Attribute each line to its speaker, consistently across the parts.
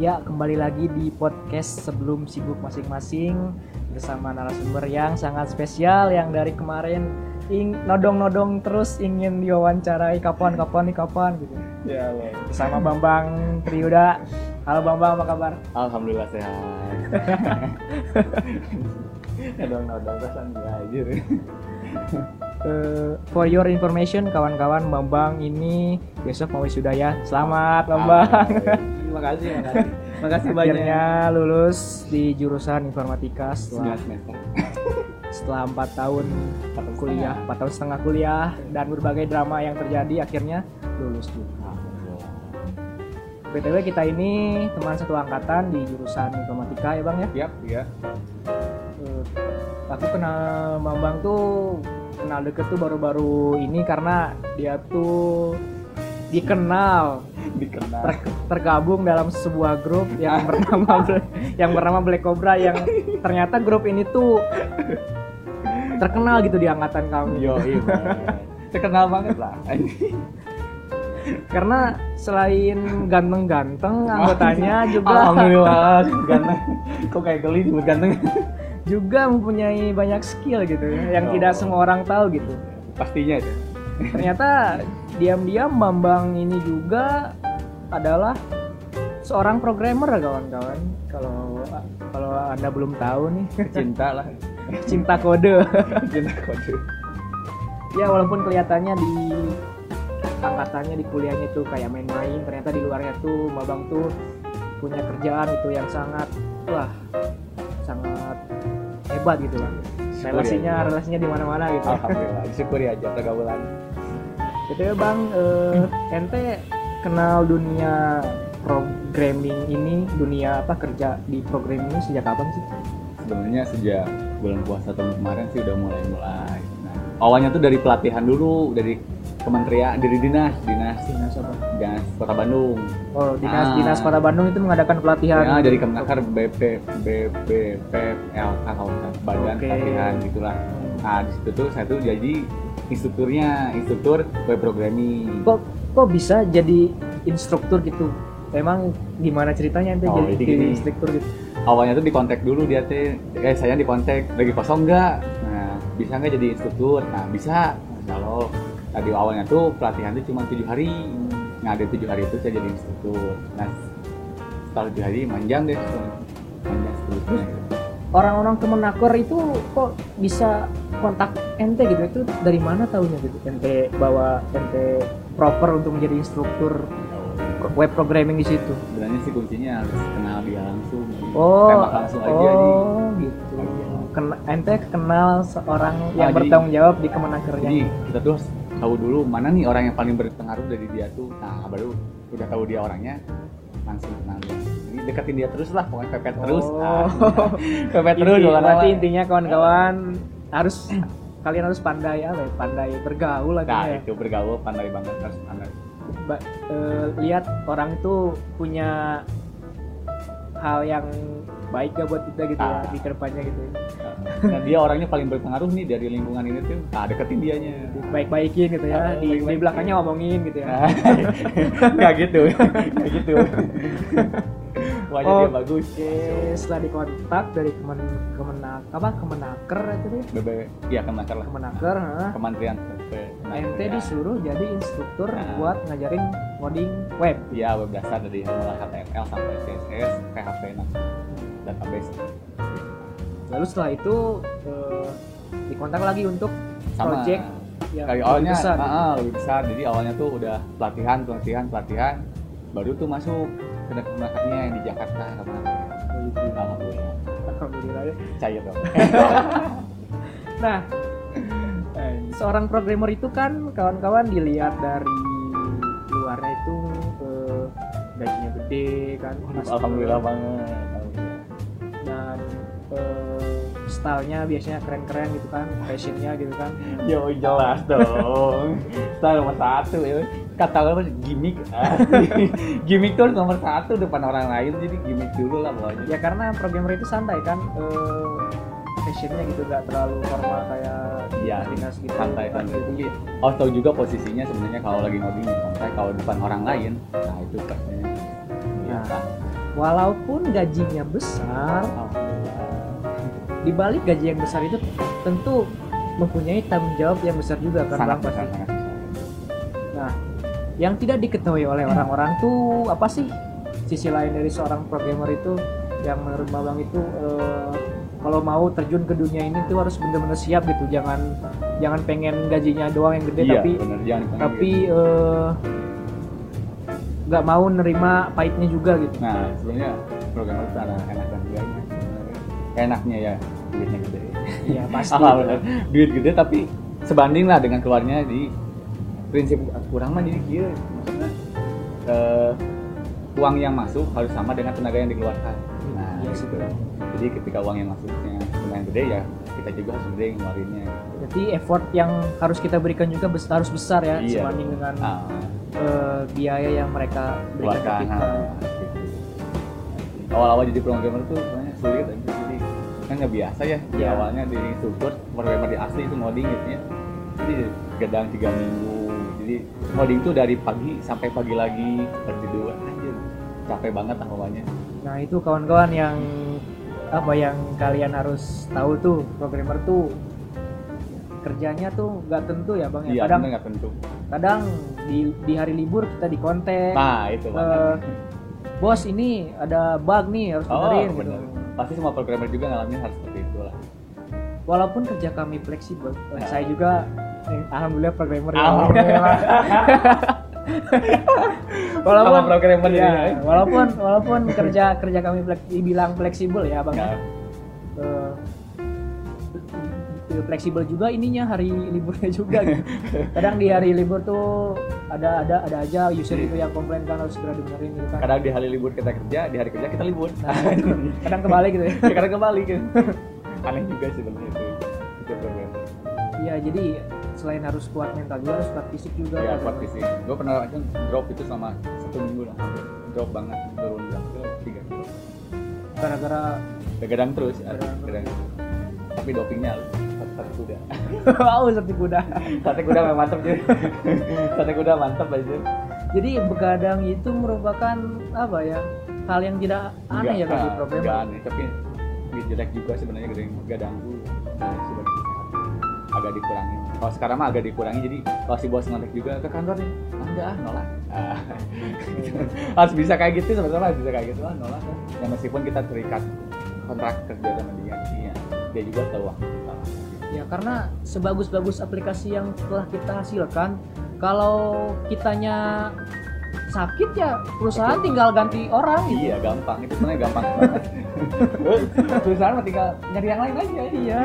Speaker 1: Ya, kembali lagi di podcast sebelum sibuk masing-masing bersama narasumber yang sangat spesial yang dari kemarin ing nodong-nodong terus ingin diwawancarai kapan kapan nih kapan gitu.
Speaker 2: Ya Allah.
Speaker 1: Bersama Bambang Triuda. Halo Bambang, apa kabar?
Speaker 2: Alhamdulillah sehat. Nodong-nodong pesan aja.
Speaker 1: Eh, for your information kawan-kawan Bambang ini besok mau wisuda ya. Selamat Bambang.
Speaker 2: Terima kasih, makasih. Makasih banyak.
Speaker 1: Akhirnya lulus di jurusan informatika setelah setelah empat tahun kuliah, empat tahun setengah kuliah dan berbagai drama yang terjadi akhirnya lulus juga. btw kita ini teman satu angkatan di jurusan informatika ya bang ya.
Speaker 2: Yap, ya.
Speaker 1: Eh, aku kenal Bambang tuh kenal deket tuh baru-baru ini karena dia tuh dikenal
Speaker 2: Dikenal.
Speaker 1: ter- tergabung dalam sebuah grup yang bernama yang bernama Black Cobra yang ternyata grup ini tuh terkenal gitu di angkatan kami
Speaker 2: Yo, iya. Terkenal banget lah.
Speaker 1: karena selain ganteng-ganteng anggotanya juga
Speaker 2: Alhamdulillah, ganteng. Kok kayak geli disebut ganteng?
Speaker 1: Juga mempunyai banyak skill gitu ya, yang
Speaker 2: Oh.
Speaker 1: tidak semua orang tahu gitu
Speaker 2: Pastinya itu.
Speaker 1: ternyata diam-diam Bambang ini juga adalah seorang programmer kawan-kawan kalau kalau anda belum tahu nih
Speaker 2: Cinta lah.
Speaker 1: cinta kode
Speaker 2: Cinta kode.
Speaker 1: ya walaupun kelihatannya di angkatannya di kuliahnya tuh kayak main-main ternyata di luarnya tuh Bambang tuh punya kerjaan itu yang sangat wah hebat gitu kan relasinya
Speaker 2: ya.
Speaker 1: relasinya di mana-mana gitu
Speaker 2: Alhamdulillah, disyukuri aja pergaulan.
Speaker 1: Gitu ya bang, eh, ente kenal dunia programming ini, dunia apa kerja di programming ini sejak kapan sih?
Speaker 2: sebenarnya sejak bulan puasa tahun kemarin sih udah mulai mulai nah, awalnya tuh dari pelatihan dulu dari kementerian dari dinas dinas
Speaker 1: Dinas apa?
Speaker 2: dinas kota Bandung
Speaker 1: Oh, dinas
Speaker 2: Ah.
Speaker 1: dinas kota Bandung itu mengadakan pelatihan.
Speaker 2: ya dari Kemenaker BP BP PLK kalau badan
Speaker 1: Oke.
Speaker 2: pelatihan gitulah nah di situ tuh saya tuh jadi instrukturnya instruktur web programming
Speaker 1: Kok kok bisa jadi instruktur gitu? Emang gimana ceritanya ente
Speaker 2: Oh,
Speaker 1: jadi,
Speaker 2: jadi
Speaker 1: jadi
Speaker 2: gini.
Speaker 1: instruktur gitu?
Speaker 2: awalnya tuh dikontak dulu dia teh eh saya dikontak lagi kosong nggak nah bisa nggak jadi instruktur nah bisa kalau tadi awalnya tuh pelatihan tuh cuma tujuh hari nah ada tujuh hari itu saya jadi instruktur nah setelah tujuh hari manjang deh manjang seterusnya gitu.
Speaker 1: Orang-orang Kemenaker itu kok bisa kontak ente gitu? Itu dari mana tahunya gitu? Ente bawa ente proper untuk menjadi instruktur web programming di situ.
Speaker 2: sebenarnya sih kuncinya harus kenal dia langsung
Speaker 1: Oh,
Speaker 2: tembak langsung aja
Speaker 1: oh gitu. Kena, ente kenal seorang yang
Speaker 2: jadi-
Speaker 1: bertanggung jawab di Kemenakernya.
Speaker 2: jadi kita tuh tahu dulu mana nih orang yang paling berpengaruh dari dia tuh. Nah baru udah tahu dia orangnya langsung kenal dia. Jadi deketin dia terus lah pokoknya pepet terus.
Speaker 1: Oh.
Speaker 2: Ah, pepet terus
Speaker 1: berarti intinya kawan-kawan harus kalian harus pandai apa ya? Pandai bergaul lagi
Speaker 2: nah
Speaker 1: ya.
Speaker 2: itu bergaul pandai banget harus pandai.
Speaker 1: Ba- eh, lihat orang itu punya hal yang baik gak buat kita gitu ya
Speaker 2: Ah.
Speaker 1: di ke depannya gitu.
Speaker 2: nah dia orangnya paling berpengaruh nih dari lingkungan ini tuh nah deketin dianya
Speaker 1: Baik-baikin gitu ya.
Speaker 2: Ah,
Speaker 1: Di, di
Speaker 2: baik-baikin.
Speaker 1: belakangnya ngomongin gitu ya.
Speaker 2: Nah, nggak gitu nggak gitu wajah
Speaker 1: Oh.
Speaker 2: dia bagus
Speaker 1: Oke, setelah dikontak dari kemen kemenak apa kemenaker itu
Speaker 2: ya kemenaker lah
Speaker 1: kemenaker, hah?
Speaker 2: kementerian
Speaker 1: ente disuruh jadi instruktur
Speaker 2: Nah.
Speaker 1: buat ngajarin coding web.
Speaker 2: ya web dasar dari mulai HTML sampai CSS PHP nah, database.
Speaker 1: Lalu setelah itu eh, dikontak lagi untuk
Speaker 2: sama.
Speaker 1: project yang
Speaker 2: kali
Speaker 1: lebih
Speaker 2: awalnya
Speaker 1: besar.
Speaker 2: ah, lebih besar. Jadi awalnya tuh udah pelatihan pelatihan pelatihan. Baru tuh masuk ke kemenakernya yang di Jakarta ke mana alhamdulillah.
Speaker 1: Alhamdulillah ya.
Speaker 2: cair dong.
Speaker 1: Nah, seorang programmer itu kan kawan-kawan dilihat dari luarnya itu eh, gajinya gede kan. pasti.
Speaker 2: alhamdulillah banget
Speaker 1: Dan eh, stylenya biasanya keren-keren gitu kan, fashionnya gitu kan.
Speaker 2: Yo jelas dong. Style nomor satu ya. Kata apa gimmick. gimmick tuh nomor satu depan orang lain jadi gimmick dulu lah pokoknya.
Speaker 1: Ya karena programmer itu santai kan, eh, fashionnya gitu gak terlalu formal kayak
Speaker 2: Iya,
Speaker 1: dinas gitu.
Speaker 2: santai
Speaker 1: kan,
Speaker 2: santai.
Speaker 1: gitu.
Speaker 2: Oh tahu juga posisinya sebenarnya kalau lagi ngoding nih santai kalau depan orang lain, nah itu pastinya biasa.
Speaker 1: walaupun gajinya besar
Speaker 2: Alhamdulillah.
Speaker 1: di balik gaji yang besar itu tentu mempunyai tanggung jawab yang besar juga kan
Speaker 2: sangat
Speaker 1: bang pasti
Speaker 2: besar sangat besar.
Speaker 1: Nah, yang tidak diketahui oleh orang-orang tuh apa sih sisi lain dari seorang programmer itu yang menurut Babang itu eh, kalau mau terjun ke dunia ini tuh harus benar-benar siap gitu. Jangan jangan pengen gajinya doang yang gede
Speaker 2: iya
Speaker 1: tapi
Speaker 2: jangan dipanggil
Speaker 1: tapi eh, nggak mau nerima pahitnya juga gitu.
Speaker 2: nah sebenarnya programmer itu ada enak dan sebenarnya. enaknya ya duitnya gede
Speaker 1: Iya pasti.
Speaker 2: Ah, benar. duit gede tapi sebanding lah dengan keluarnya di prinsip kurang mah jadi maksudnya eh, uang yang masuk harus sama dengan tenaga yang dikeluarkan gitu. Jadi ketika uang yang masuknya lumayan gede ya kita juga harus gede ngeluarinnya
Speaker 1: Jadi effort yang harus kita berikan juga harus besar ya
Speaker 2: Iya.
Speaker 1: sebanding dengan
Speaker 2: ah,
Speaker 1: eh, biaya yang mereka berikan ke kita.
Speaker 2: ah, gitu. awal-awal jadi programmer tuh sebenarnya sulit aja jadi kan nggak biasa ya di
Speaker 1: Iya.
Speaker 2: awalnya di instruktur programmer di asli itu ngoding gitu ya jadi gedang tiga minggu jadi ngoding tuh dari pagi sampai pagi lagi berdua anjir capek banget awalnya
Speaker 1: Nah itu kawan-kawan yang apa yang kalian harus tahu tuh programmer tuh kerjanya tuh nggak tentu ya bang ya.
Speaker 2: iya
Speaker 1: kadang
Speaker 2: nggak tentu
Speaker 1: kadang di, di hari libur kita di konten
Speaker 2: nah itu
Speaker 1: eh,
Speaker 2: banget
Speaker 1: bos ini ada bug nih harus
Speaker 2: oh
Speaker 1: benerin gitu.
Speaker 2: bener pasti semua programmer juga ngalamin hal seperti itu lah
Speaker 1: Walaupun kerja kami fleksibel, eh,
Speaker 2: Nah.
Speaker 1: saya juga eh, alhamdulillah programmer ya.
Speaker 2: Alhamdulillah.
Speaker 1: walaupun
Speaker 2: programmer
Speaker 1: ya,
Speaker 2: jadi, ya.
Speaker 1: walaupun walaupun kerja kerja kami flek- dibilang fleksibel ya bang.
Speaker 2: Nggak.
Speaker 1: Eh, fleksibel juga ininya hari liburnya juga gitu. kadang di hari libur tuh ada ada ada aja user itu yang komplain kan harus segera dibenerin gitu kan
Speaker 2: kadang di hari libur kita kerja di hari kerja kita libur
Speaker 1: kadang kebalik gitu ya
Speaker 2: ya kadang kembali kan aneh juga sih sebenarnya itu
Speaker 1: iya jadi selain harus kuat mental juga harus kuat fisik juga.
Speaker 2: Ya kuat fisik. Gue pernah aja drop itu selama satu minggu lah. Drop banget turun berapa tiga kilo.
Speaker 1: Gara-gara
Speaker 2: begadang terus ya.
Speaker 1: Begadang.
Speaker 2: begadang tapi dopingnya sate sate kuda.
Speaker 1: Wow seperti kuda.
Speaker 2: Sate kuda memang mantep jadi sate kuda mantep aja.
Speaker 1: Jadi begadang itu merupakan apa ya? Hal yang tidak aneh ya bagi
Speaker 2: Nggak-
Speaker 1: problem.
Speaker 2: nggak aneh. Tapi jelek juga sebenarnya begadang tuh sebagai agak dikurangin kalau sekarang mah agak dikurangi jadi kalau si bos ngontek juga ke kantor nih. "Ah, enggak ah nolak. Ah, harus bisa kayak gitu sebenarnya harus bisa kayak gitu ah nolak ah. ya meskipun kita terikat kontrak kerja sama dia iya dia juga tahu waktu kita
Speaker 1: ya karena sebagus-bagus aplikasi yang telah kita hasilkan kalau kitanya sakit ya perusahaan
Speaker 2: Betul.
Speaker 1: tinggal ganti orang gitu.
Speaker 2: Iya gampang itu sebenarnya gampang perusahaan mah tinggal nyari yang lain aja
Speaker 1: iya.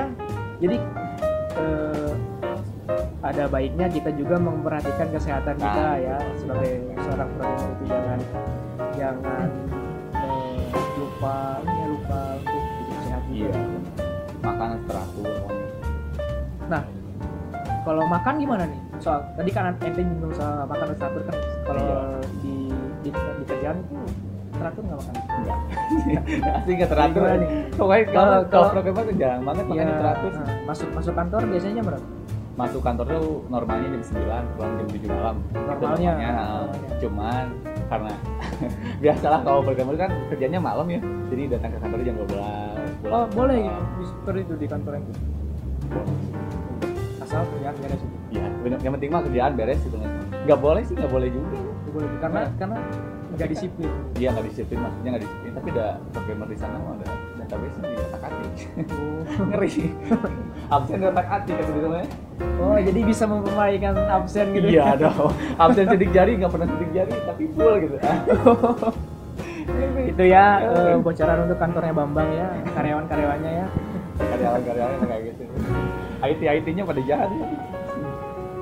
Speaker 1: Jadi eh, ada baiknya kita juga memperhatikan kesehatan kita
Speaker 2: Nah,
Speaker 1: ya sebagai seorang programmer itu jangan jangan eh, lupa ya lupa untuk hidup sehat juga.
Speaker 2: iya makanan teratur
Speaker 1: Nah, kalau makan gimana nih? Soal tadi kan ente nyinggung soal makan teratur kan. Kalau
Speaker 2: Iya.
Speaker 1: di, di di kerjaan itu teratur nggak makan?
Speaker 2: enggak asli nggak teratur
Speaker 1: nih?
Speaker 2: pokoknya kalau
Speaker 1: Kalau-
Speaker 2: programmer tuh jarang banget makanya
Speaker 1: Iya,
Speaker 2: teratur
Speaker 1: nah, masuk masuk kantor biasanya berapa?
Speaker 2: masuk kantor tuh normalnya jam 9 pulang jam 7 malam Itu
Speaker 1: Normalnya.
Speaker 2: normalnya.
Speaker 1: Normalnya.
Speaker 2: cuman karena biasalah kalau programmer kan kerjanya malam ya jadi datang ke kantor jam 12 pulang
Speaker 1: Oh boleh gitu. seperti itu di kantor itu. Asal kerjaan beres itu.
Speaker 2: Iya, yang penting mah kerjaan beres gitu nggak boleh sih nggak boleh juga
Speaker 1: Itu boleh karena karena nggak disiplin.
Speaker 2: dia nggak disiplin maksudnya nggak disiplin tapi ada programmer di sana ada database di otak atik
Speaker 1: Oh.
Speaker 2: ngeri absen di otak atik kan gitu namanya
Speaker 1: oh jadi bisa memperbaikkan absen gitu.
Speaker 2: iya dong absen sidik jari nggak pernah sidik jari tapi full gitu
Speaker 1: itu ya eh, bocoran untuk kantornya Bambang ya karyawan-karyawannya ya.
Speaker 2: karyawan-karyawan kayak gitu IT IT nya pada jahat ya.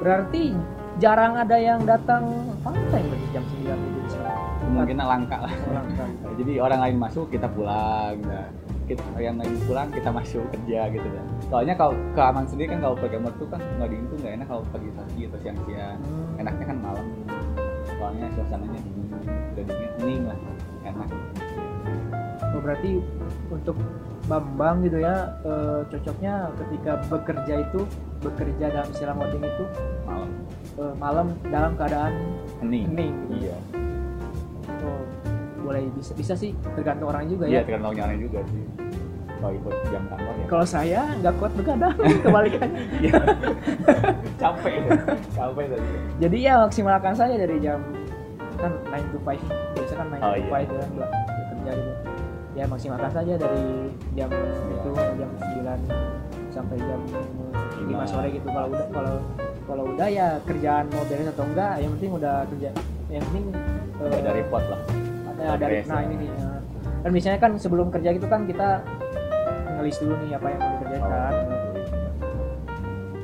Speaker 1: Berarti jarang ada yang datang pantai berarti jam 9 itu
Speaker 2: mungkin langka. lah.
Speaker 1: Orang kan.
Speaker 2: jadi orang lain masuk kita pulang nah, kita yang lain pulang kita masuk kerja gitu kan. Soalnya kalau keaman sendiri kan kalau programmer tuh kan ngoding tuh nggak enak kalau pagi-pagi atau siang-siang.
Speaker 1: Hmm.
Speaker 2: enaknya kan malam. Soalnya suasananya dingin udah dingin hening lah enak.
Speaker 1: Oh, berarti untuk Bambang gitu ya eh, cocoknya ketika bekerja itu bekerja dalam istilah ngoding itu
Speaker 2: malam.
Speaker 1: eh, malam dalam keadaan
Speaker 2: hening.
Speaker 1: hening.
Speaker 2: Iya
Speaker 1: Oh. boleh bisa bisa sih tergantung orang juga
Speaker 2: iya
Speaker 1: ya.
Speaker 2: tergantung orangnya juga sih. Kalau ikut jam kantor ya.
Speaker 1: Kalau saya nggak kuat begadang kebalikannya
Speaker 2: Iya. capek. Capek tadi.
Speaker 1: Jadi ya maksimalkan saja dari jam kan 9 to 5 biasa kan 9
Speaker 2: Oh,
Speaker 1: to
Speaker 2: iya.
Speaker 1: 5 kan bela- kerja gitu. Ya maksimalkan saja dari jam itu jam 9 sampai jam 5
Speaker 2: Lima.
Speaker 1: sore gitu. Kalau udah kalau kalau udah ya kerjaan mau beres atau enggak yang penting udah kerja. Yang penting
Speaker 2: Nggak ada report lah.
Speaker 1: ada ada nah
Speaker 2: ya.
Speaker 1: ini nih eh, kan biasanya kan sebelum kerja gitu kan kita ngelis dulu nih apa yang mau
Speaker 2: Oh.
Speaker 1: dikerjakan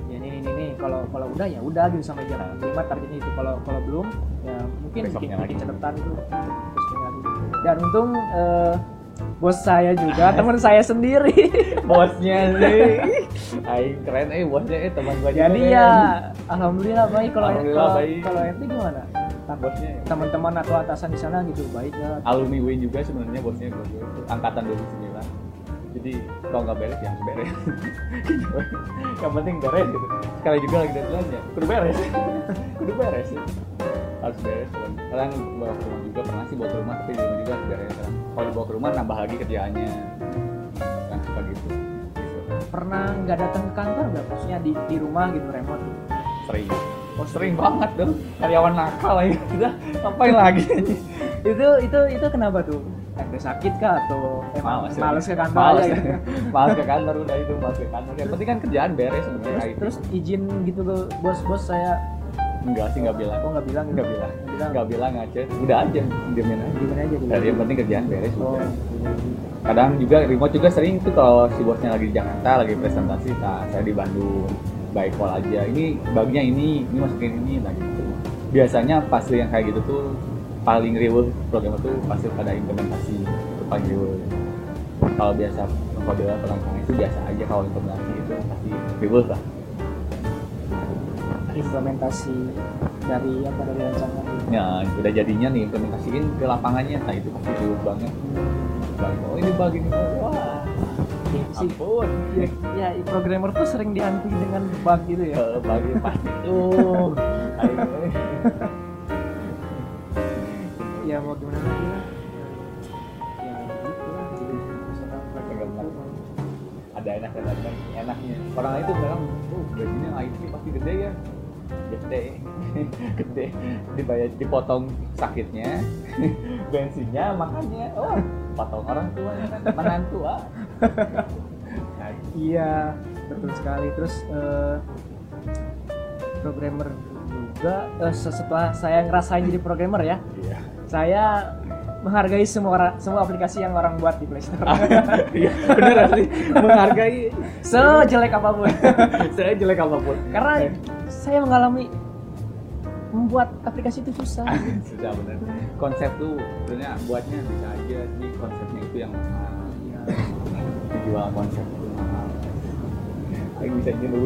Speaker 1: ya ini ini nih kalau kalau udah ya udah gitu sampai jam 5 targetnya itu. Kalau kalau belum ya mungkin bikin,
Speaker 2: Besoknya
Speaker 1: bikin
Speaker 2: lagi.
Speaker 1: catatan itu besoknya lagi. Dan untung eh, bos saya juga teman saya sendiri.
Speaker 2: Bosnya sih. Aing keren eh bosnya eh teman gua juga
Speaker 1: jadi
Speaker 2: keren.
Speaker 1: ya alhamdulillah baik. Kalau
Speaker 2: Alhamdulillah
Speaker 1: kalau
Speaker 2: baik.
Speaker 1: kalau ente gimana
Speaker 2: bosnya
Speaker 1: teman-teman atau atasan di sana gitu. Baik ya.
Speaker 2: Alumni UIN juga sebenarnya bosnya juga itu angkatan 2009 jadi kalau nggak beres ya harus beres. Yang penting beres gitu. Sekali juga lagi deadline ya. Kudu beres. Kudu beres. Harus beres kan. Kadang bawa ke rumah juga pernah sih bawa ke rumah tapi di rumah juga harus beres kan. Kalau dibawa ke rumah nambah lagi kerjaannya. Kan suka gitu. Gitu.
Speaker 1: pernah nggak datang ke kantor nggak? Maksudnya di di rumah gitu remote? Gitu.
Speaker 2: sering oh sering banget tuh karyawan nakal lagi udah ngapain lagi?
Speaker 1: Itu itu itu kenapa tuh? Ada sakit kah atau emang
Speaker 2: Males,
Speaker 1: males ke kantor
Speaker 2: males,
Speaker 1: aja gitu?
Speaker 2: males ke kantor udah itu males ke kantor. Yang penting kan kerjaan beres sebenarnya
Speaker 1: terus terus izin gitu ke bos-bos saya?
Speaker 2: Enggak sih nggak bilang.
Speaker 1: Kok nggak bilang gitu?
Speaker 2: nggak bilang.
Speaker 1: Nggak bilang.
Speaker 2: Nggak bilang aja udah aja diemin aja.
Speaker 1: Gimana aja gitu
Speaker 2: dari yang penting kerjaan beres
Speaker 1: oh.
Speaker 2: kadang juga remote juga sering tuh kalau si bosnya lagi di Jakarta lagi presentasi nah saya di Bandung by call aja. Ini baginya ini ini masukin ini. Nah gitu. Biasanya pasti yang kayak gitu tuh paling riuh program itu pasti pada implementasi itu paling riuh kalau biasa kode perancang itu biasa aja kalau implementasi itu pasti riuh lah.
Speaker 1: Implementasi dari apa dari rancangan
Speaker 2: ya udah jadinya nih implementasiin ke lapangannya. Nah itu pasti riuh banget. Bang, oh ini bagi ini wah
Speaker 1: Gitu sih
Speaker 2: ampun.
Speaker 1: Ya, ya programmer tuh sering dihantui dengan bug gitu ya?
Speaker 2: Eh, bagi pasti tuh eh.
Speaker 1: ya mau gimana lagi lah ya gitu lah. Jadi
Speaker 2: ada enak dan ada enaknya. Orang lain tuh bilang oh gajinya IT pasti gede ya. Gede. Gede. Dibayar dipotong sakitnya. Bensinnya makannya. Oh potong orang tua kan. menantu ah. Nah,
Speaker 1: Iya, betul sekali. Terus eh, programmer juga se- setelah saya ngerasain jadi programmer ya,
Speaker 2: iya.
Speaker 1: saya menghargai semua orang, semua aplikasi yang orang buat di Play Store.
Speaker 2: iya. Bener sih menghargai
Speaker 1: Sejelek apa pun.
Speaker 2: saya jelek apa pun.
Speaker 1: Karena saya mengalami membuat aplikasi itu susah.
Speaker 2: sudah bener. Konsep tuh sebenarnya buatnya bisa aja. Sih konsepnya itu yang mahal dijual konsep itu mahal. Ayo bisa iya gitu.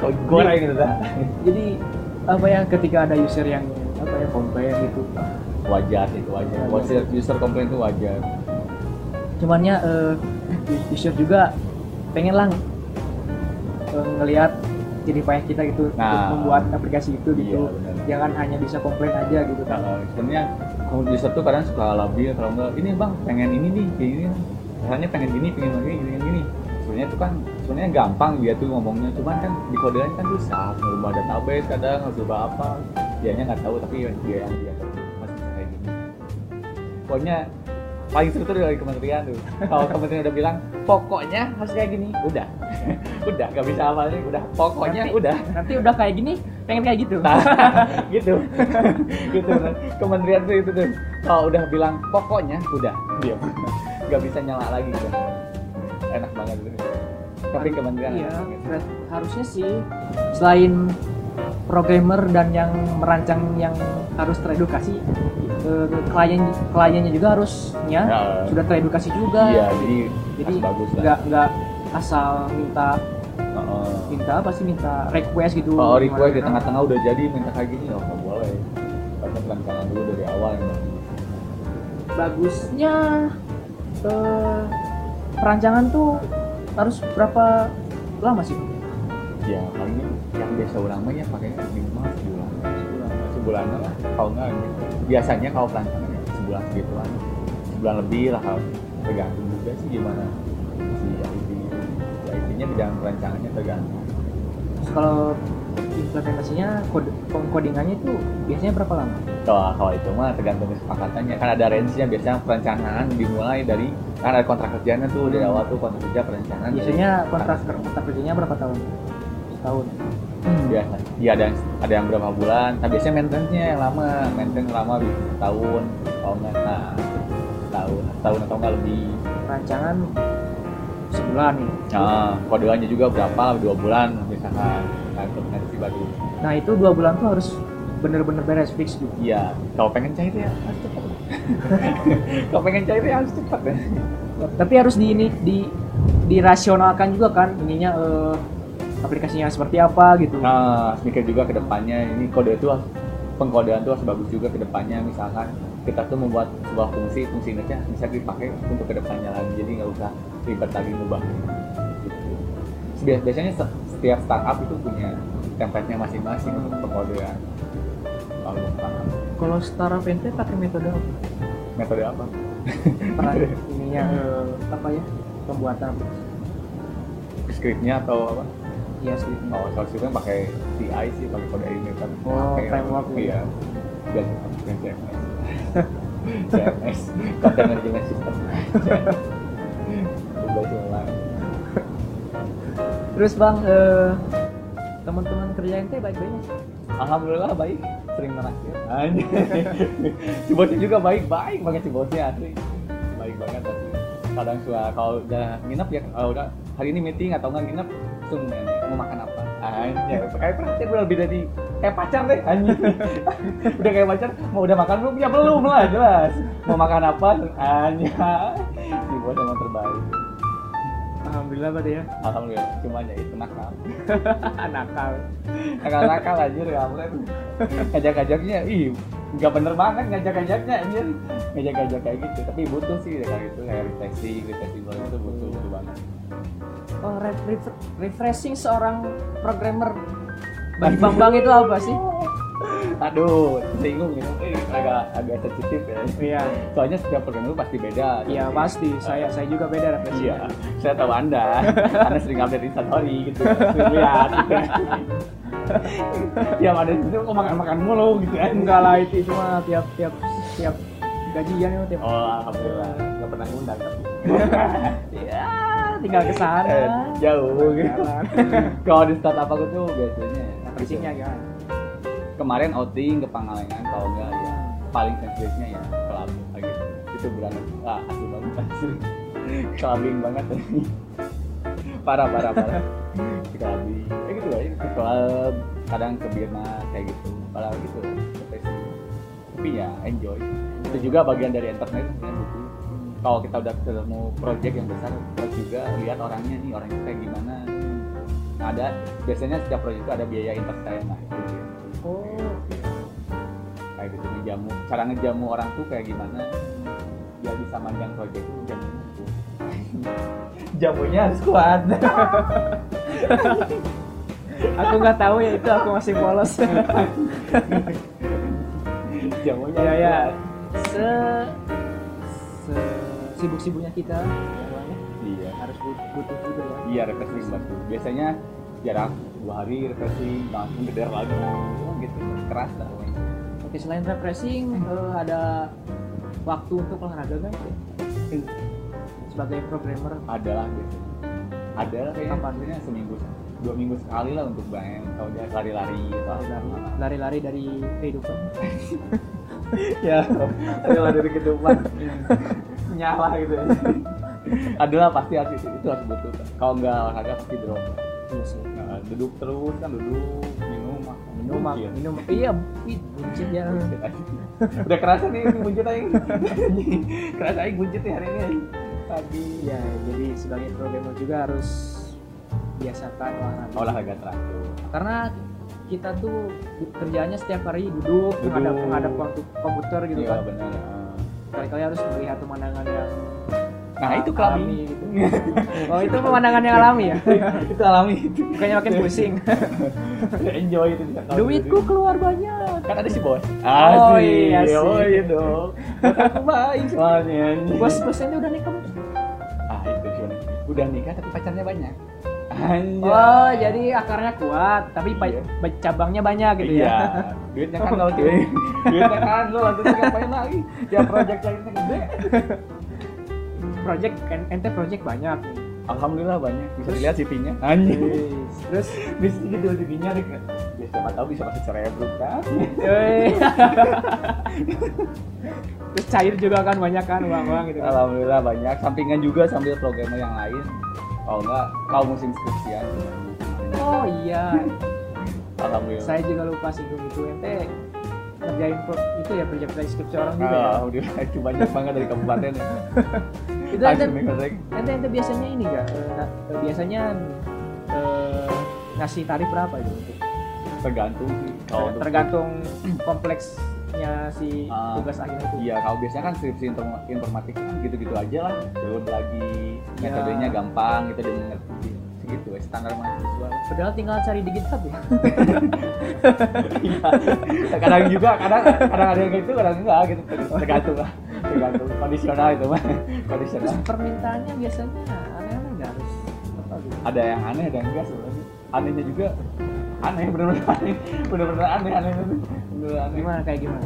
Speaker 2: Kau goreng gitu dah
Speaker 1: Jadi apa ya ketika ada user yang apa ya komplain gitu.
Speaker 2: wajar itu wajar. User user komplain itu wajar.
Speaker 1: Cuman ya eh, user juga pengen lah eh, ngelihat jadi payah kita gitu untuk
Speaker 2: Nah.
Speaker 1: membuat aplikasi itu gitu.
Speaker 2: Iya.
Speaker 1: Jangan hanya bisa komplain aja gitu kan.
Speaker 2: Nah, sebenarnya kalau user tuh kadang suka labil kalau enggak ini bang pengen ini nih kayak ini rasanya pengen gini pengen gini pengen gini sebenarnya itu kan sebenarnya gampang dia tuh ngomongnya cuman kan di kodean kan susah ngubah database kadang ngubah apa dianya nggak tahu tapi dia yang dia masih kayak gini pokoknya paling seru tuh dari kementerian tuh kalau kementerian udah bilang pokoknya harus kayak gini udah udah nggak bisa apa lagi udah pokoknya
Speaker 1: Nanti-
Speaker 2: udah
Speaker 1: Nanti udah kayak gini, pengen kayak gitu.
Speaker 2: Nah, gitu. gitu. Kementerian tuh itu tuh. Kalau udah bilang pokoknya udah diam. Gak bisa nyala lagi gitu. Enak banget gitu. Tapi kementerian
Speaker 1: Iya,
Speaker 2: gitu.
Speaker 1: harusnya sih selain programmer dan yang merancang yang harus teredukasi, eh, klien kliennya juga harusnya
Speaker 2: Ya.
Speaker 1: sudah teredukasi juga.
Speaker 2: Iya, jadi
Speaker 1: Jadi
Speaker 2: harus bagus lah.
Speaker 1: nggak nggak asal minta
Speaker 2: Heeh.
Speaker 1: minta apa sih minta request gitu.
Speaker 2: Kalau request di
Speaker 1: Gimana?
Speaker 2: tengah-tengah udah jadi minta kayak gini, oh nggak boleh. Karena perancangan dulu dari awal bagus.
Speaker 1: bagusnya eh, perancangan tuh harus berapa lama sih?
Speaker 2: Ya paling yang biasa orang mah ya pakainya minimal sebulan. Sebulan. sebulanan lah kalau nggak gitu. biasanya kalau perancangan ya sebulan segituan sebulan lebih lah kalau tergantung juga sih gimana si IT-nya bidang perancangannya tergantung.
Speaker 1: Terus kalau implementasinya kode pengkodingannya itu biasanya berapa lama?
Speaker 2: kalau kalau itu mah tergantung kesepakatannya. Kan ada range-nya. Biasanya perencanaan dimulai dari kan ada kontrak kerjanya tuh dari awal tuh kontrak kerja perencanaan dari-
Speaker 1: Biasanya kontrak. kontrak kerjanya berapa tahun? Setahun.
Speaker 2: biasa iya ada yang ada yang berapa bulan. Nah biasanya maintenance-nya yang lama. Maintenance lama bisa setahun kalau nggak nah setahun setahun atau nggak lebih.
Speaker 1: Rancangan sebulan nih.
Speaker 2: nah kodeannya juga berapa? Lah dua bulan misalkan. Nah nanti baru
Speaker 1: Nah itu dua bulan tuh harus bener-bener beres fix gitu.
Speaker 2: iya. Kalau pengen cair ya harus cepat. Kalau pengen cair ya harus cepat ya
Speaker 1: Tapi harus di ini di dirasionalkan juga kan ininya eh, aplikasinya seperti apa gitu.
Speaker 2: nah mikir juga ke depannya. Ini kode itu pengkodean itu harus bagus juga ke depannya misalkan kita tuh membuat sebuah fungsi fungsi initnya bisa dipakai untuk ke depannya lagi. Jadi nggak usah ribet lagi ngubah. Gitu. Bias- biasanya se- setiap startup itu punya template-nya masing-masing untuk pengkodean kalau paham.
Speaker 1: Kalau startup ente pakai metode apa?
Speaker 2: metode apa?
Speaker 1: Peran ininya eh, apa ya? Pembuatan
Speaker 2: skripnya atau apa?
Speaker 1: Ya sih.
Speaker 2: Oh, kalau skripnya pakai CI sih pakai kode ini kan.
Speaker 1: Oh, framework
Speaker 2: iya. Biar pakai CMS CMS content management system
Speaker 1: Terus bang, eh, teman-teman kerja ente baik-baik.
Speaker 2: Alhamdulillah baik. Sering anjir si bosnya juga baik baik banget si bosnya asli. Baik banget asli. Kadang suka kalau udah nginep ya kalau udah hari ini meeting atau nggak nginep langsung nanya, mau makan apa. Anjir kayak perhatian lebih dari kayak pacar deh anjir udah kayak pacar mau udah makan belum? Ya belum lah jelas. Mau makan apa? Anjir si bos emang terbaik.
Speaker 1: Alhamdulillah berarti ya.
Speaker 2: alhamdulillah cuma ya itu nakal.
Speaker 1: Nakal.
Speaker 2: nakal-nakal anjir kampret ngajak-ngajaknya ih nggak bener banget ngajak-ngajaknya anjir. Ngajak-ngajak kayak gitu tapi butuh sih kayak gitu kayak refreshing banget itu butuh butuh banget.
Speaker 1: Oh, re- re- refreshing seorang programmer bagi Bang Bang itu apa sih?
Speaker 2: aduh singgung gitu eh, agak agak sensitif ya
Speaker 1: Iya.
Speaker 2: soalnya setiap program itu pasti beda
Speaker 1: Iya pasti. Saya saya juga beda refreshing.
Speaker 2: iya saya tahu anda karena sering update instastory gitu lihat gitu. yang ada di situ kok makan makan mulu gitu kan
Speaker 1: Enggak lah itu cuma tiap tiap tiap gajian itu tiap.
Speaker 2: oh alhamdulillah nggak pernah ngundang tapi
Speaker 1: Ya, tinggal ke sana.
Speaker 2: Eh, jauh gitu kalau di startup aku tuh biasanya
Speaker 1: Gimana?
Speaker 2: kemarin outing ke Pangalengan kalau enggak ya paling sensitifnya ya kelabing kayak gitu. Itu berangkat ah asli banget asli kelabing banget. Parah parah parah. Kelabing kayak gitu aja. Ke klub kadang ke Birna kayak gitu. Parah gitu tapi ya enjoy. Itu juga bagian dari entertainment yang butuh kalau kita udah ketemu project yang besar harus juga lihat orangnya nih orangnya kayak gimana ada biasanya setiap project itu ada biaya entertain nah itu dia
Speaker 1: Oh,
Speaker 2: kayak gitu ngejamu cara ngejamu orang tuh kayak gimana biar bisa manjang project itu jamunya tuh jamunya harus kuat
Speaker 1: aku nggak tahu ya itu aku masih polos.
Speaker 2: jamunya
Speaker 1: ya ya. Se, se sibuk-sibuknya kita ya, ya.
Speaker 2: Iya.
Speaker 1: Harus but- butuh juga ya.
Speaker 2: iya refreshing banget biasanya jarak dua hari refreshing langsung geder lagi. Oh, gitu. Keras lah.
Speaker 1: Oke selain refreshing eh, ada waktu untuk olahraga kan? Sebagai programmer?
Speaker 2: Ada lah biasanya. Ada kayaknya biasanya seminggu dua minggu sekali lah untuk main. Kalau dia lari-lari atau
Speaker 1: lari-lari
Speaker 2: apa.
Speaker 1: lari-lari dari kehidupan.
Speaker 2: ya. Lari dari kehidupan. Nyala gitu. ya adalah pasti harus itu, itu harus butuh kalau nggak olahraga pasti drop
Speaker 1: Iya.
Speaker 2: Nah, duduk terus kan duduk minum makan
Speaker 1: Minum,
Speaker 2: Buncit.
Speaker 1: minum, iya, buncit ya.
Speaker 2: Aja. udah kerasa nih buncit aja kerasa aja buncit nih hari ini pagi
Speaker 1: Ya, jadi sebagai programmer juga harus biasakan olahraga.
Speaker 2: olahraga teratur
Speaker 1: Karena kita tuh kerjanya setiap hari duduk,
Speaker 2: Duduk.
Speaker 1: menghadap menghadap waktu komputer gitu
Speaker 2: iya
Speaker 1: kan.
Speaker 2: benar
Speaker 1: Kali-kali harus melihat pemandangan yang
Speaker 2: nah itu
Speaker 1: alami gitu. oh itu pemandangan yang alami ya?
Speaker 2: Itu alami. Itu
Speaker 1: bukannya makin pusing.
Speaker 2: Enjoy itu
Speaker 1: duitku keluar banyak.
Speaker 2: Kan ada si bos.
Speaker 1: Oh,
Speaker 2: Asik.
Speaker 1: iya sih.
Speaker 2: oh iya dong. Aku baik. Soalnya
Speaker 1: bos bosnya udah nikah
Speaker 2: ah itu sih udah nikah. Tapi pacarnya banyak. Anjay.
Speaker 1: oh jadi akarnya kuat tapi
Speaker 2: Iya.
Speaker 1: ba- cabangnya banyak gitu
Speaker 2: iya.
Speaker 1: ya
Speaker 2: duitnya kan lo cuy. Duitnya kan lo lanjut ngapain lagi? Ya project lainnya gede
Speaker 1: project en- ente project banyak.
Speaker 2: Alhamdulillah banyak bisa dilihat CV-nya anjing.
Speaker 1: Terus?
Speaker 2: Bisa gitu CV-nya nih ya siapa tahu bisa masuk cerebruk kan?
Speaker 1: Terus cair juga kan banyak kan uang uang gitu kan.
Speaker 2: alhamdulillah banyak. Sampingan juga sambil programmer yang lain. Kalau enggak kau musim skripsian.
Speaker 1: Oh iya.
Speaker 2: Alhamdulillah.
Speaker 1: Saya juga lupa singgung itu ente ngerjain pro- itu ya project skripsi orang juga ya?
Speaker 2: Alhamdulillah itu banyak banget dari kabupaten ya
Speaker 1: itu ente ente ente biasanya ini gak biasanya eh, ngasih tarif berapa itu
Speaker 2: tergantung sih kalau untuk
Speaker 1: tergantung kompleksnya si
Speaker 2: Ah,
Speaker 1: tugas akhir itu
Speaker 2: Iya, kalau biasanya kan skripsi inform- informatika kan gitu-gitu aja lah. Belum lagi
Speaker 1: Ya.
Speaker 2: metodenya gampang, gitu dia mengerti. Segitu, ya, standar mahasiswa.
Speaker 1: padahal tinggal cari di GitHub ya
Speaker 2: Iya. kadang juga, kadang kadang ada yang gitu, kadang enggak gitu. Tergantung lah, tergantung kondisional itu mah. Kondisional.
Speaker 1: terus permintaannya biasanya aneh-aneh nggak harus apa gitu
Speaker 2: Ada yang aneh, ada yang enggak sebenarnya. Anehnya juga aneh, bener-bener aneh, bener-bener aneh, aneh, bener-bener aneh.
Speaker 1: gimana kayak gimana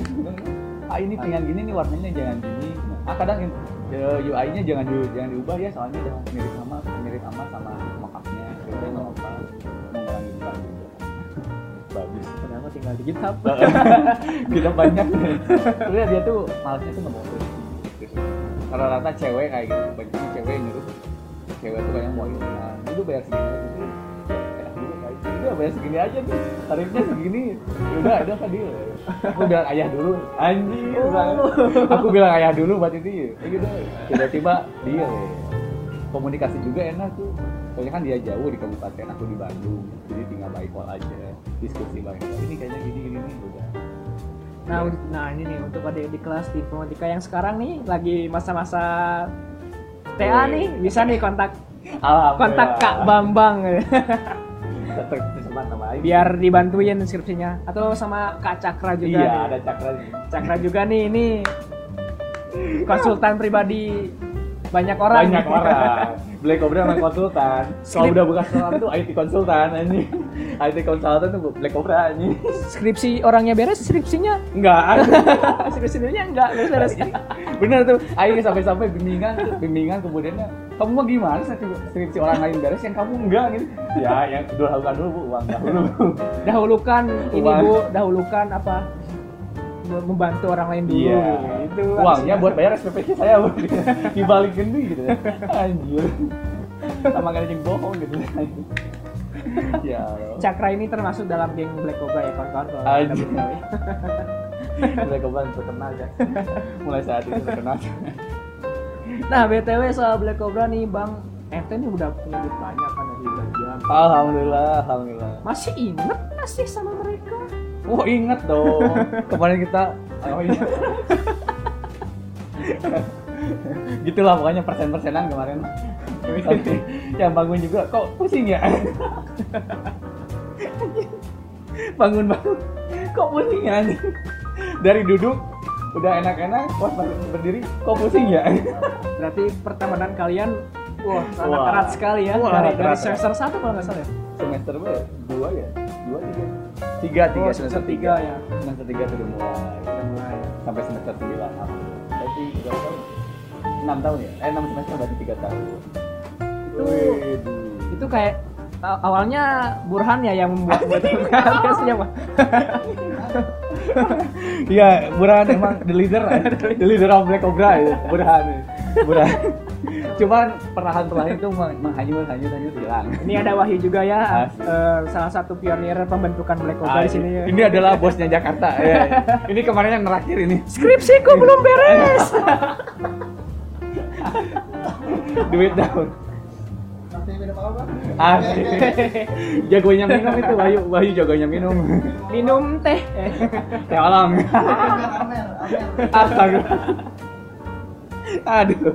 Speaker 2: sebenarnya. Ah ini pengen gini nih warnanya jangan gini. Ah kadang UI-nya jangan di, jangan diubah ya soalnya udah mirip sama mirip sama sama mockupnya. Jadi nggak apa mengurangi bukan gitu. Bagus.
Speaker 1: mah tinggal di GitHub
Speaker 2: Kita banyak. Sebenarnya dia tuh malesnya tuh nggak mau terus. Rata-rata cewek kayak gitu, banyaknya cewek yang nyuruh cewek tuh kayak mau ikutan. Itu bayar segini gitu. Udah bayar segini aja nih. Tarifnya segini. Udah, udah kan deal. Aku bilang ayah dulu. Anjir.
Speaker 1: Oh.
Speaker 2: Aku bilang ayah dulu buat itu. Ya gitu. Tiba-tiba deal. ya. Komunikasi juga enak tuh. Soalnya kan dia jauh di kabupaten, aku di Bandung. Jadi tinggal by call aja. Diskusi bareng. Ini kayaknya gini gini nih udah.
Speaker 1: Nah, nah ini nih untuk adik di kelas di informatika yang sekarang nih lagi masa-masa TA nih bisa nih kontak kontak Kak Bambang biar dibantuin skripsinya atau sama Kak Cakra juga.
Speaker 2: Iya,
Speaker 1: nih.
Speaker 2: ada cakra nih.
Speaker 1: Cakra juga nih ini konsultan pribadi banyak orang.
Speaker 2: Banyak orang. Black Cobra memang konsultan. Kalau udah buka sekolah tuh IT konsultan anjing. IT konsultan tuh Black Cobra anjing.
Speaker 1: Skripsi orangnya beres, skripsinya
Speaker 2: Enggak.
Speaker 1: skripsinya enggak beres.
Speaker 2: Bener tuh. Aing sampai-sampai bimbingan bimbingan kemudiannya kamu mau gimana sih skripsi orang lain beres yang kamu enggak gitu. Ya, yang dahulukan dulu Bu, uang dahulu.
Speaker 1: dahulukan ini. Bu, dahulukan apa? Mem- Membantu orang lain dulu.
Speaker 2: Iya.
Speaker 1: Itu
Speaker 2: Uangnya buat bayar SPP saya. Dibalikin nih gitu. Anjir. Sama gak ada yang bohong gitu. Ya.
Speaker 1: Cakra ini termasuk dalam geng Black Cobra ya kawan-kawan kalau
Speaker 2: Anjir.
Speaker 1: Ya.
Speaker 2: Black Cobra terkenal ya. Mulai saat itu terkenal.
Speaker 1: Nah BTW soal Black Cobra nih Bang Ente nih udah punya banyak kan dari
Speaker 2: Alhamdulillah, alhamdulillah.
Speaker 1: Masih inget gak sih sama mereka?
Speaker 2: Oh inget dong. Kemarin kita oh iya. Gitulah pokoknya persen-persenan kemarin. Tapi yang bangun juga kok pusing ya? bangun bangun kok pusing ya? Dari duduk udah enak-enak, pas berdiri kok pusing ya?
Speaker 1: Berarti pertemanan kalian Wah, sangat
Speaker 2: Wah.
Speaker 1: erat sekali ya
Speaker 2: Wah,
Speaker 1: dari, dari semester satu kalau nggak salah ya.
Speaker 2: Semester berapa? Dua ya? Dua tiga? Tiga tiga
Speaker 1: Oh,
Speaker 2: semester
Speaker 1: tiga
Speaker 2: tiga
Speaker 1: ya.
Speaker 2: Semester tiga tuh udah mulai.
Speaker 1: Udah mulai.
Speaker 2: sampai semester 9 berarti berapa tahun? 6 tahun ya? Eh 6 semester berarti 3 tahun
Speaker 1: Itu
Speaker 2: Waduh.
Speaker 1: itu kayak awalnya Burhan ya yang membuat buat biasanya apa?
Speaker 2: Iya, Burhan emang the leader The leader of Black Cobra ya Burhan Burhan Cuman perlahan-perlahan itu meng- menghanyut, hanyut, hanyut hilang
Speaker 1: Ini ada Wahyu juga ya, eh, salah satu pionir pembentukan Black Cobra di sini. ya.
Speaker 2: Ini adalah bosnya Jakarta ya. Ini kemarin yang terakhir ini
Speaker 1: Skripsiku belum beres.
Speaker 2: Duit down Asik Jagonya minum itu Wahyu Wahyu jagonya minum
Speaker 1: Minum teh.
Speaker 2: Teh alam Astaga Aduh.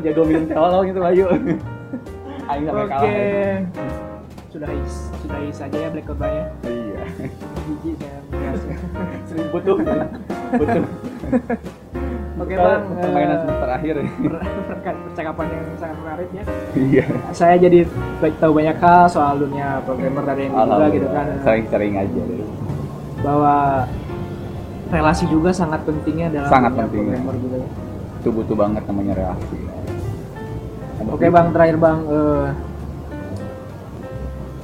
Speaker 2: Jago minum teolog itu Bayu. Aing sampai
Speaker 1: Oke.
Speaker 2: kalah. ya.
Speaker 1: Sudah is, sudah is aja ya Black Cobra ya.
Speaker 2: Iya.
Speaker 1: Jijik saya.
Speaker 2: Sering butuh. Butuh.
Speaker 1: Oke
Speaker 2: Kita
Speaker 1: bang,
Speaker 2: Permainan
Speaker 1: eh,
Speaker 2: semester akhir.
Speaker 1: per- per- percakapan yang sangat menarik ya.
Speaker 2: Iya.
Speaker 1: Saya jadi tahu banyak hal soal dunia programmer dari ini juga gitu kan.
Speaker 2: Sering-sering aja deh.
Speaker 1: Bahwa relasi juga sangat pentingnya dalam
Speaker 2: Sangat
Speaker 1: dunia
Speaker 2: penting.
Speaker 1: programmer juga ya.
Speaker 2: Itu butuh banget namanya relasi.
Speaker 1: Oke bang, terakhir bang, eh,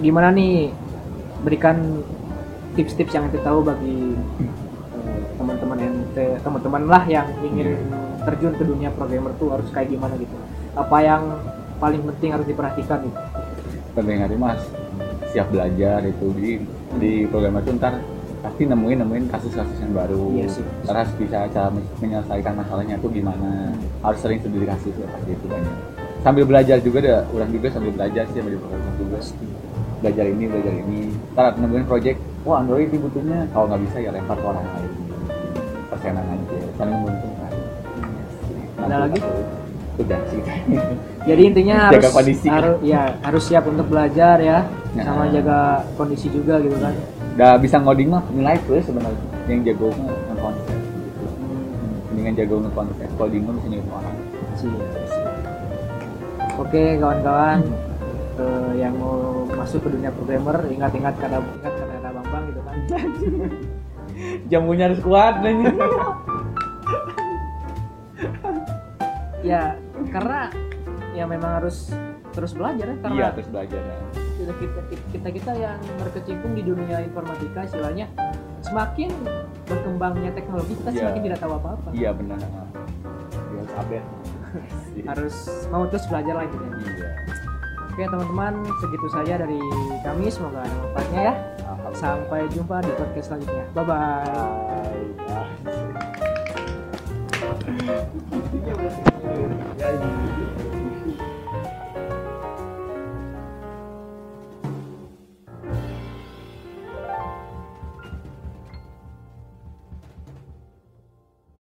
Speaker 1: gimana nih berikan tips-tips yang ente tahu bagi eh, teman-teman ente, teman-teman lah yang ingin terjun ke dunia programmer tuh harus kayak gimana gitu? Apa yang paling penting harus diperhatikan gitu?
Speaker 2: penting hari mas siap belajar itu di di programmer itu ntar pasti nemuin nemuin kasus-kasus yang baru.
Speaker 1: Iya sih.
Speaker 2: harus bisa cara men- menyelesaikan masalahnya itu gimana. Harus sering studi kasus ya pasti itu banyak. Sambil belajar juga ada orang juga sambil belajar sih sambil programmer juga. Belajar ini belajar ini. Ntar nemuin project wah Android ini butuhnya. Kalau nggak bisa ya lempar ke orang lain. Persenan aja saling menguntungkan.
Speaker 1: Ada lagi?
Speaker 2: udah sih.
Speaker 1: Jadi intinya
Speaker 2: Jaga
Speaker 1: harus
Speaker 2: kondisi.
Speaker 1: harus ya harus siap untuk belajar ya,
Speaker 2: Nah.
Speaker 1: sama jaga kondisi juga gitu kan.
Speaker 2: Udah bisa ngoding mah nilai plus sebenarnya. Yang jago ngekonsep gitu mendingan jago ngekonsep coding mah bisa nyuruh orang.
Speaker 1: Siap, siap. Oke kawan-kawan. Eh, yang mau masuk ke dunia programmer ingat-ingat kata ingat kata Bang Bang gitu kan.
Speaker 2: jamunya harus kuat nanya
Speaker 1: ya karena ya memang harus terus belajar ya karena
Speaker 2: iya terus belajar ya
Speaker 1: kita, kita kita yang berkecimpung di dunia informatika istilahnya semakin berkembangnya teknologi kita
Speaker 2: yeah.
Speaker 1: semakin tidak tahu apa apa
Speaker 2: iya yeah, benar ya update
Speaker 1: harus mau terus belajar lagi ya
Speaker 2: iya
Speaker 1: Oke teman-teman, segitu saja dari kami. Semoga ada manfaatnya ya. Sampai jumpa di podcast selanjutnya. Bye-bye.